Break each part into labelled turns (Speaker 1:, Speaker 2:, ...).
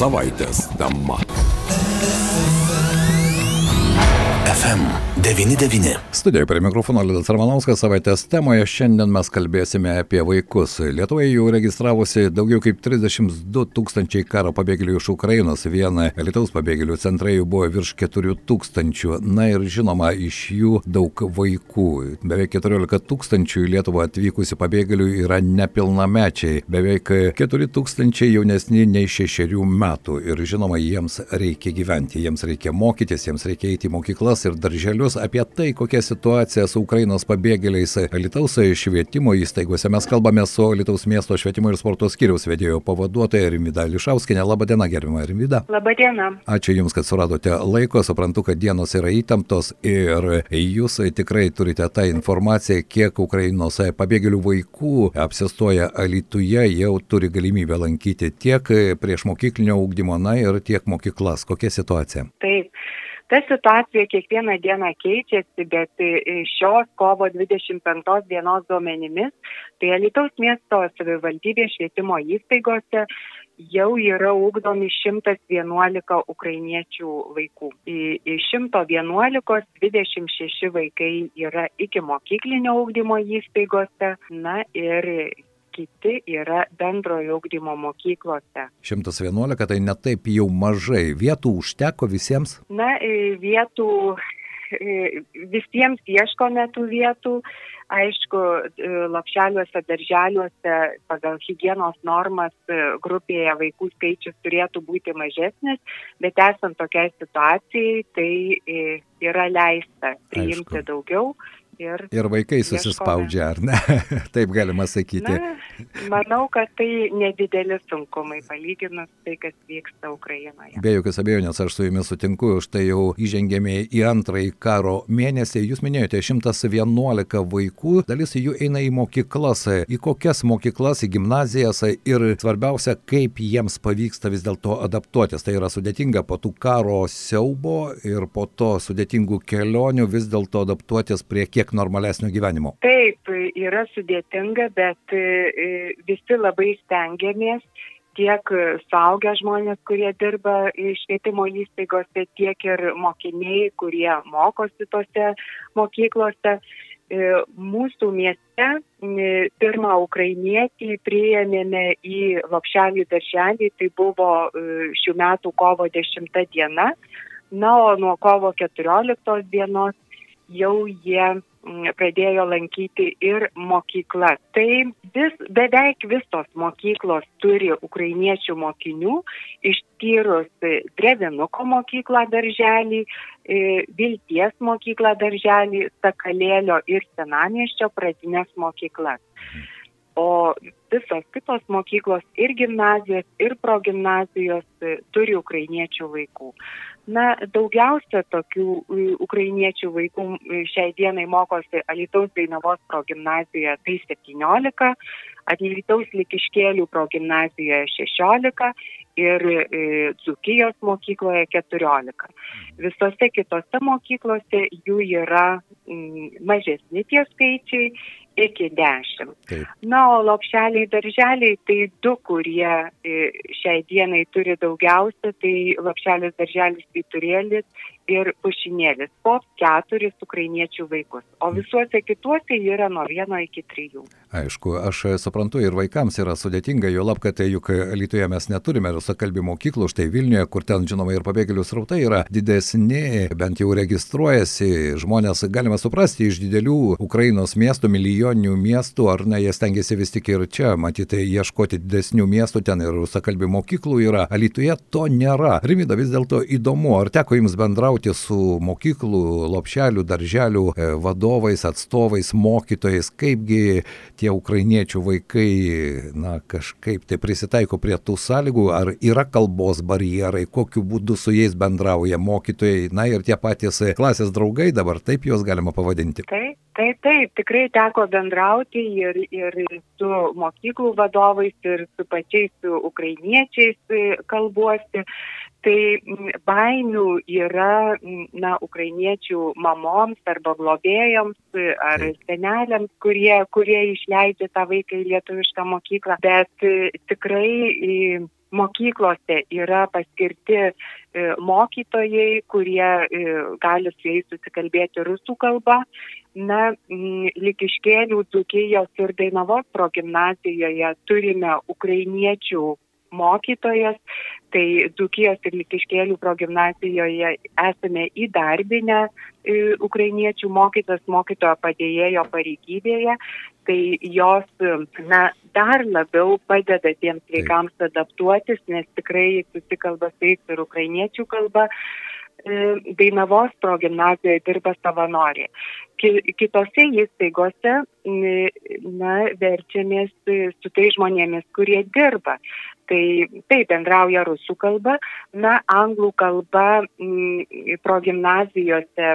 Speaker 1: savaitės tema.
Speaker 2: FM99.
Speaker 3: Studijoje prie mikrofono Lidas Ramanauskas savaitės temoje šiandien mes kalbėsime apie vaikus. Lietuvoje jau registravosi daugiau kaip 32 tūkstančiai karo pabėgėlių iš Ukrainos, viena Lietuvos pabėgėlių centrai jų buvo virš 4 tūkstančių. Na ir žinoma, iš jų daug vaikų. Beveik 14 tūkstančių į Lietuvą atvykusių pabėgėlių yra nepilnamečiai, beveik 4 tūkstančiai jaunesni nei 6 metų. Ir žinoma, jiems reikia gyventi, jiems reikia mokytis, jiems reikia eiti į mokyklas ir darželius. Apie tai, kokia situacija su Ukrainos pabėgėliais Lietuvos švietimo įstaigose. Mes kalbame su Lietuvos miesto švietimo ir sporto skyriaus vedėjo pavaduotoja Rimida Lišauskinė. Labadiena, gerbima Rimida.
Speaker 4: Labadiena.
Speaker 3: Ačiū Jums, kad suradote laiko. Suprantu, kad dienos yra įtemptos ir Jūs tikrai turite tą informaciją, kiek Ukrainos pabėgėlių vaikų apsistoja Alituje, jau turi galimybę lankyti tiek prieš mokyklinio ūkdymo, na ir tiek mokyklas. Kokia situacija?
Speaker 4: Taip. Ta situacija kiekvieną dieną keičiasi, bet šios kovo 25 dienos duomenimis, tai Alitaus miesto savivaldybės švietimo įstaigose jau yra ugdomi 111 ukrainiečių vaikų. Iš 111 26 vaikai yra iki mokyklinio ugdymo įstaigose, na ir kiti yra bendrojo ugdymo mokyklose.
Speaker 3: 111 tai netaip jau mažai. Vietų užteko visiems?
Speaker 4: Na, vietų visiems ieškome tų vietų. Aišku, lapšeliuose, darželiuose pagal hygienos normas grupėje vaikų skaičius turėtų būti mažesnis, bet esant tokiai situacijai, tai yra leista priimti Aišku. daugiau
Speaker 3: Ir, ir vaikai susispaudžia, ar ne? Taip galima sakyti.
Speaker 4: Na, manau, kad tai nedideli sunkumai palyginus tai, kas vyksta Ukrainoje.
Speaker 3: Be jokios abejonės, aš su jumis sutinku, štai jau įžengėme į antrąjį karo mėnesį. Jūs minėjote 111 vaikų, dalis jų eina į mokyklas. Į kokias mokyklas, į gimnazijas ir svarbiausia, kaip jiems pavyksta vis dėlto adaptuotis. Tai yra sudėtinga po tų karo siaubo ir po to sudėtingų kelionių vis dėlto adaptuotis prie kiek siek normalesnio gyvenimo?
Speaker 4: Taip, yra sudėtinga, bet visi labai stengiamės tiek suaugę žmonės, kurie dirba švietimo įstaigose, tiek ir mokiniai, kurie mokosi tose mokyklose. Mūsų mieste pirmą ukrainietį priėmėme į Lopšelį darželį, tai buvo šių metų kovo 10 diena, na, o nuo kovo 14 dienos jau jie pradėjo lankyti ir mokyklas. Tai vis, beveik visos mokyklos turi ukrainiečių mokinių, ištyrus Drevinuko mokyklą darželį, Vilties mokyklą darželį, Sakalėlio ir Senamieščio pradinės mokyklas. O visos kitos mokyklos ir gimnazijos, ir progimnazijos turi ukrainiečių vaikų. Na, daugiausia tokių ukrainiečių vaikų šiai dienai mokosi Alitaus Dainavos progimnazijoje, tai 17, Alitaus Likiškėlių progimnazijoje 16 ir Dzukijos mokykloje 14. Visose kitose mokyklose jų yra mažesni tie skaičiai iki 10. Taip. Na, o lopšeliai darželiai tai du, kurie šiai dienai turi daugiausia, tai lopšelis darželis Vyturėlis ir pušinėlis. Po keturis ukrainiečių vaikus. O visuose kituose yra nuo vieno iki trijų.
Speaker 3: Aišku, aš suprantu ir vaikams yra sudėtinga, jo lab, kad juk Lietuvoje mes neturime rusakalbių mokyklų, štai Vilniuje, kur ten žinoma ir pabėgėlių srautai yra didesni, bent jau registruojasi žmonės, galima suprasti, iš didelių Ukrainos miestų, milijoninių miestų, ar ne, jie stengiasi vis tik ir čia, matyti, ieškoti didesnių miestų, ten ir rusakalbių mokyklų yra. Lietuvoje to nėra. Rimida, vis dėlto įdomu, ar teko jums bendrauti bendrauti su mokyklų, lopšelių, darželių e, vadovais, atstovais, mokytojais, kaipgi tie ukrainiečių vaikai, na, kažkaip tai prisitaiko prie tų sąlygų, ar yra kalbos barjerai, kokiu būdu su jais bendrauja mokytojai, na ir tie patys klasės draugai, dabar taip juos galima pavadinti.
Speaker 4: Taip, taip, taip, tikrai teko bendrauti ir, ir su mokyklų vadovais, ir su pačiais su ukrainiečiais kalbuosi. Tai baimių yra, na, ukrainiečių mamoms arba globėjoms ar seneliams, kurie, kurie išleidžia tą vaiką į lietuvišką mokyklą, bet tikrai mokyklose yra paskirti e, mokytojai, kurie e, gali su jais susikalbėti rusų kalba. Na, likiškėlių, Dukijos ir Dainavos progymnazijoje turime ukrainiečių mokytojas, tai Dukijos ir Likiškėlių progymnazijoje esame įdarbinę e, ukrainiečių mokytas mokytojo padėjėjo pareigybėje, tai jos na, dar labiau padeda tiems vaikams adaptuotis, nes tikrai susikalba su jais ir ukrainiečių kalba. E, Dainavos progymnazijoje dirba savanoriai. Kitose įstaigose na, verčiamės su tai žmonėmis, kurie dirba. Tai taip bendrauja rusų kalba, na, anglų kalba progymnazijose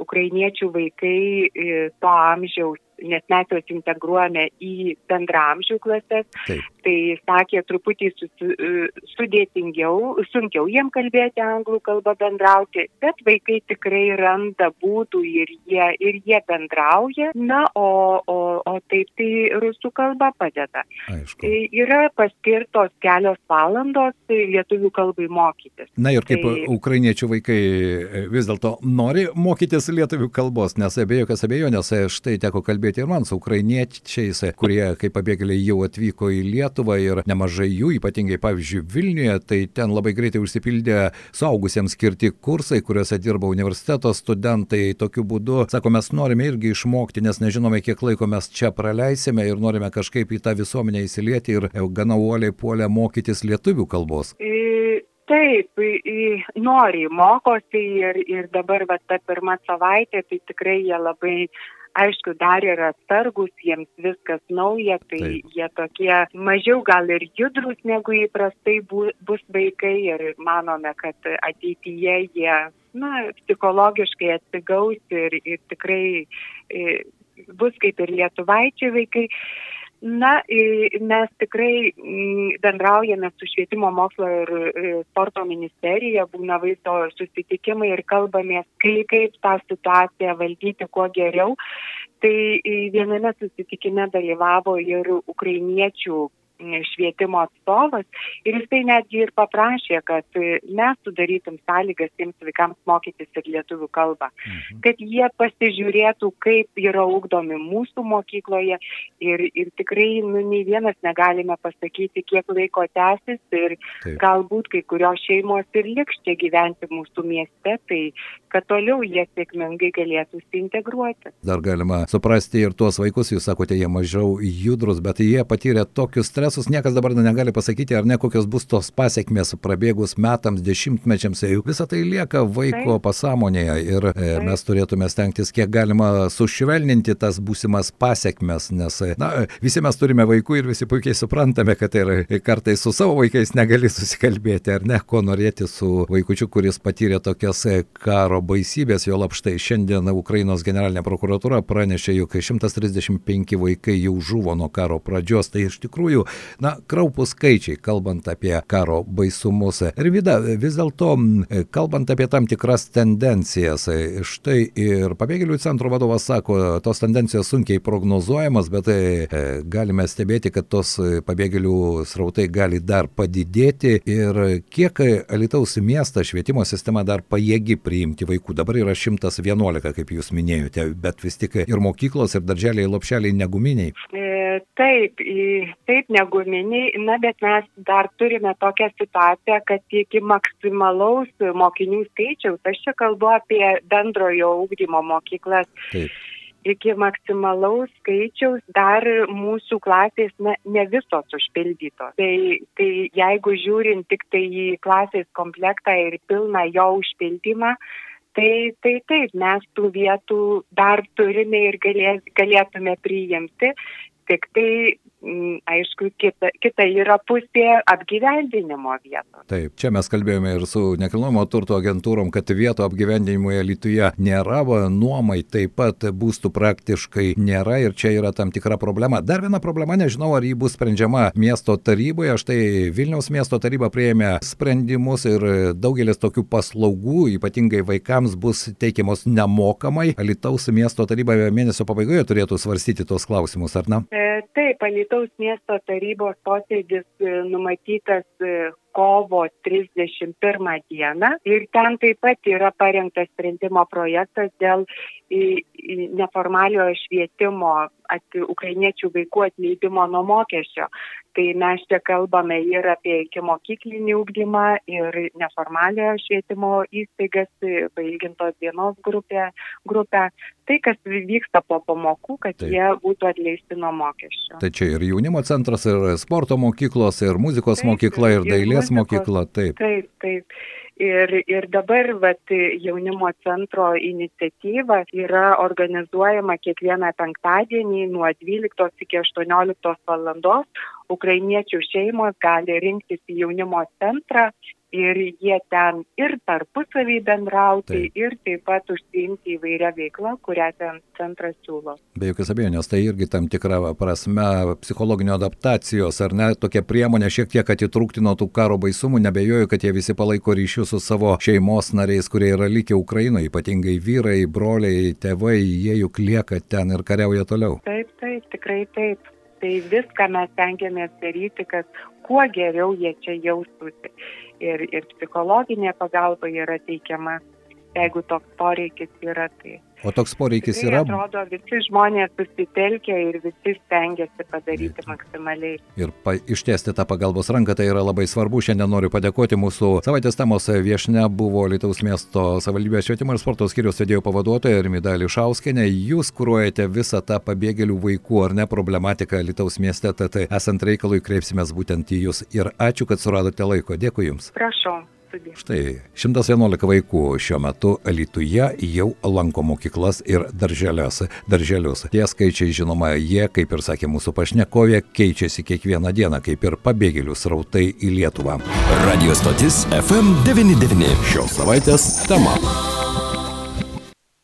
Speaker 4: ukrainiečių vaikai e, to amžiaus nes mes juos integruojame į bendramžių klases, Taip. tai sakė truputį susi, e, sudėtingiau, sunkiau jiem kalbėti anglų kalbą bendrauti, bet vaikai tikrai randa būdų ir jie, ir jie bendrauja, na, o, o, o taip tai rusų kalba padeda. Aišku. Tai yra paskirtos kelios valandos lietuvių kalbai mokytis.
Speaker 3: Na ir kaip tai... ukrainiečių vaikai e, vis dėlto nori mokytis lietuvių kalbos, nes be jokios abejonės štai teko kalbėti kalbėti ir man su ukrainiečiais, kurie kaip pabėgėliai jau atvyko į Lietuvą ir nemažai jų, ypatingai pavyzdžiui Vilniuje, tai ten labai greitai užsipildė suaugusiems skirti kursai, kuriuose dirba universiteto studentai. Tokiu būdu, sako, mes norime irgi išmokti, nes nežinome, kiek laiko mes čia praleisime ir norime kažkaip į tą visuomenę įsilieti ir gana uoliai puolę mokytis lietuvių kalbos.
Speaker 4: Taip, nori, mokosi ir, ir dabar va, ta pirma savaitė, tai tikrai jie labai aišku, dar yra atsargus, jiems viskas nauja, tai Taip. jie tokie mažiau gal ir judrus negu įprastai bu, bus vaikai ir manome, kad ateityje jie, na, psichologiškai atsigaus ir, ir tikrai ir, bus kaip ir lietuvaičiai vaikai. Na, mes tikrai bendraujame su švietimo mokslo ir sporto ministerija, būna vaizdo susitikimai ir kalbamės, kaip, kaip tą situaciją valdyti kuo geriau. Tai viename susitikime dalyvavo ir ukrainiečių švietimo atstovas ir jisai netgi ir paprašė, kad mes sudarytum sąlygas tiems vaikams mokytis ir lietuvių kalbą, mhm. kad jie pasižiūrėtų, kaip yra ugdomi mūsų mokykloje ir, ir tikrai nu, nei vienas negalime pasakyti, kiek laiko tęsis ir Taip. galbūt kai kurios šeimos ir liks čia gyventi mūsų mieste, tai kad toliau jie sėkmingai galėtų įsiintegruoti.
Speaker 3: Dar galima suprasti ir tuos vaikus, jūs sakote, jie mažiau judrus, bet jie patyrė tokius stresus, stresus niekas dabar negali pasakyti, ar ne kokios bus tos pasiekmes prabėgus metams, dešimtmečiams, juk visa tai lieka vaiko Taip. pasąmonėje ir e, Taip. mes turėtume stengtis kiek galima sušvelninti tas būsimas pasiekmes, nes na, visi mes turime vaikų ir visi puikiai suprantame, kad ir kartais su savo vaikais negali susikalbėti, ar ne, ko norėti su vaikučiu, kuris patyrė tokias karo baisybės, jo lapštai šiandien Ukrainos generalinė prokuratūra pranešė, jog 135 vaikai jau žuvo nuo karo pradžios, tai iš tikrųjų Na, kraupus skaičiai, kalbant apie karo baisumus. Ir vida, vis dėlto, kalbant apie tam tikras tendencijas, štai ir pabėgėlių centro vadovas sako, tos tendencijos sunkiai prognozuojamas, bet e, galime stebėti, kad tos pabėgėlių srautai gali dar padidėti ir kiek Alitaus miestas švietimo sistema dar pajėgi priimti vaikų. Dabar yra 111, kaip jūs minėjote, bet vis tik ir mokyklos, ir darželiai, lopšeliai neguminiai.
Speaker 4: E, taip, taip, neguminiai guminiai, na, bet mes dar turime tokią situaciją, kad iki maksimalaus mokinių skaičiaus, aš čia kalbu apie bendrojo ūkdymo mokyklas. Taip iki maksimalaus skaičiaus dar mūsų klasės ne, ne visos užpildytos. Tai, tai jeigu žiūrint tik tai į klasės komplektą ir pilną jo užpildymą, tai, tai taip, mes tų vietų dar turime ir galės, galėtume priimti, tik tai aišku, kita, kita yra pusė apgyvendinimo vietos.
Speaker 3: Taip, čia mes kalbėjome ir su nekilnojamo turto agentūrom, kad vietų apgyvendinimui Lietuvoje nėra, nuomai taip pat būstų praktiškai nėra ir čia yra tam tikra problema. Dar viena problema, nežinau, ar ji bus sprendžiama miesto taryboje. Štai Vilniaus miesto taryba prieėmė sprendimus ir daugelis tokių paslaugų, ypatingai vaikams, bus teikiamos nemokamai. Alitaus miesto taryba mėnesio pabaigoje turėtų svarstyti tos klausimus, ar ne?
Speaker 4: E, taip, Alitaus Alytaus miesto tarybos posėdis e, numatytas e, kovo 31 dieną ir ten taip pat yra parengtas sprendimo projektas dėl neformaliojo švietimo ati, ukrainiečių vaikų atleidimo nuo mokesčio. Tai mes čia kalbame ir apie iki mokyklinį ūkdymą, ir neformaliojo švietimo įstaigas, pailgintos dienos grupę, grupę. Tai, kas vyksta po pamokų, kad Taip. jie būtų atleisti nuo mokesčio.
Speaker 3: Tai čia ir jaunimo centras, ir sporto mokyklos, ir muzikos taip, mokykla, ir dailės muzikos, mokykla.
Speaker 4: Taip, taip. taip. Ir, ir dabar vat, jaunimo centro iniciatyva yra organizuojama kiekvieną penktadienį nuo 12 iki 18 valandos. Ukrainiečių šeimos gali rinktis į jaunimo centrą ir jie ten ir tarpusavį bendrauti, taip. ir taip pat užsiimti įvairią veiklą, kurią ten centras siūlo.
Speaker 3: Be jokios abejonės, tai irgi tam tikra prasme psichologinio adaptacijos, ar ne, tokia priemonė šiek tiek atitrūkti nuo tų karo baisumų, nebejoju, kad jie visi palaiko ryšius su savo šeimos nariais, kurie yra likę Ukrainoje, ypatingai vyrai, broliai, tėvai, jie juk lieka ten ir kariauja toliau.
Speaker 4: Taip, taip, tikrai taip. Tai viską mes tengiamės daryti, kad kuo geriau jie čia jaustųsi ir, ir psichologinė pagalba yra teikiama, jeigu toks poreikis yra. Tai
Speaker 3: O toks poreikis yra?
Speaker 4: Man atrodo, visi žmonės susitelkia ir visi stengiasi padaryti maksimaliai.
Speaker 3: Ir pa, ištiesti tą pagalbos ranką tai yra labai svarbu. Šiandien noriu padėkoti mūsų savaitės temos viešne buvo Lietuvos miesto savivaldybės švietimo ir sporto skyriaus vedėjo pavaduotoja Rimida Lišauskinė. Jūs kūruojate visą tą pabėgėlių vaikų ar ne problematiką Lietuvos mieste, tad esant reikalui kreipsimės būtent į jūs. Ir ačiū, kad suradote laiko. Dėkui Jums.
Speaker 4: Prašau studijas.
Speaker 3: Štai 111 vaikų šiuo metu Lietuvoje jau lanko mokyklas ir darželius. darželius. Tie skaičiai, žinoma, jie, kaip ir sakė mūsų pašnekovė, keičiasi kiekvieną dieną, kaip ir pabėgėlių srautai į Lietuvą.
Speaker 1: Radio stotis FM99. Šios savaitės tema.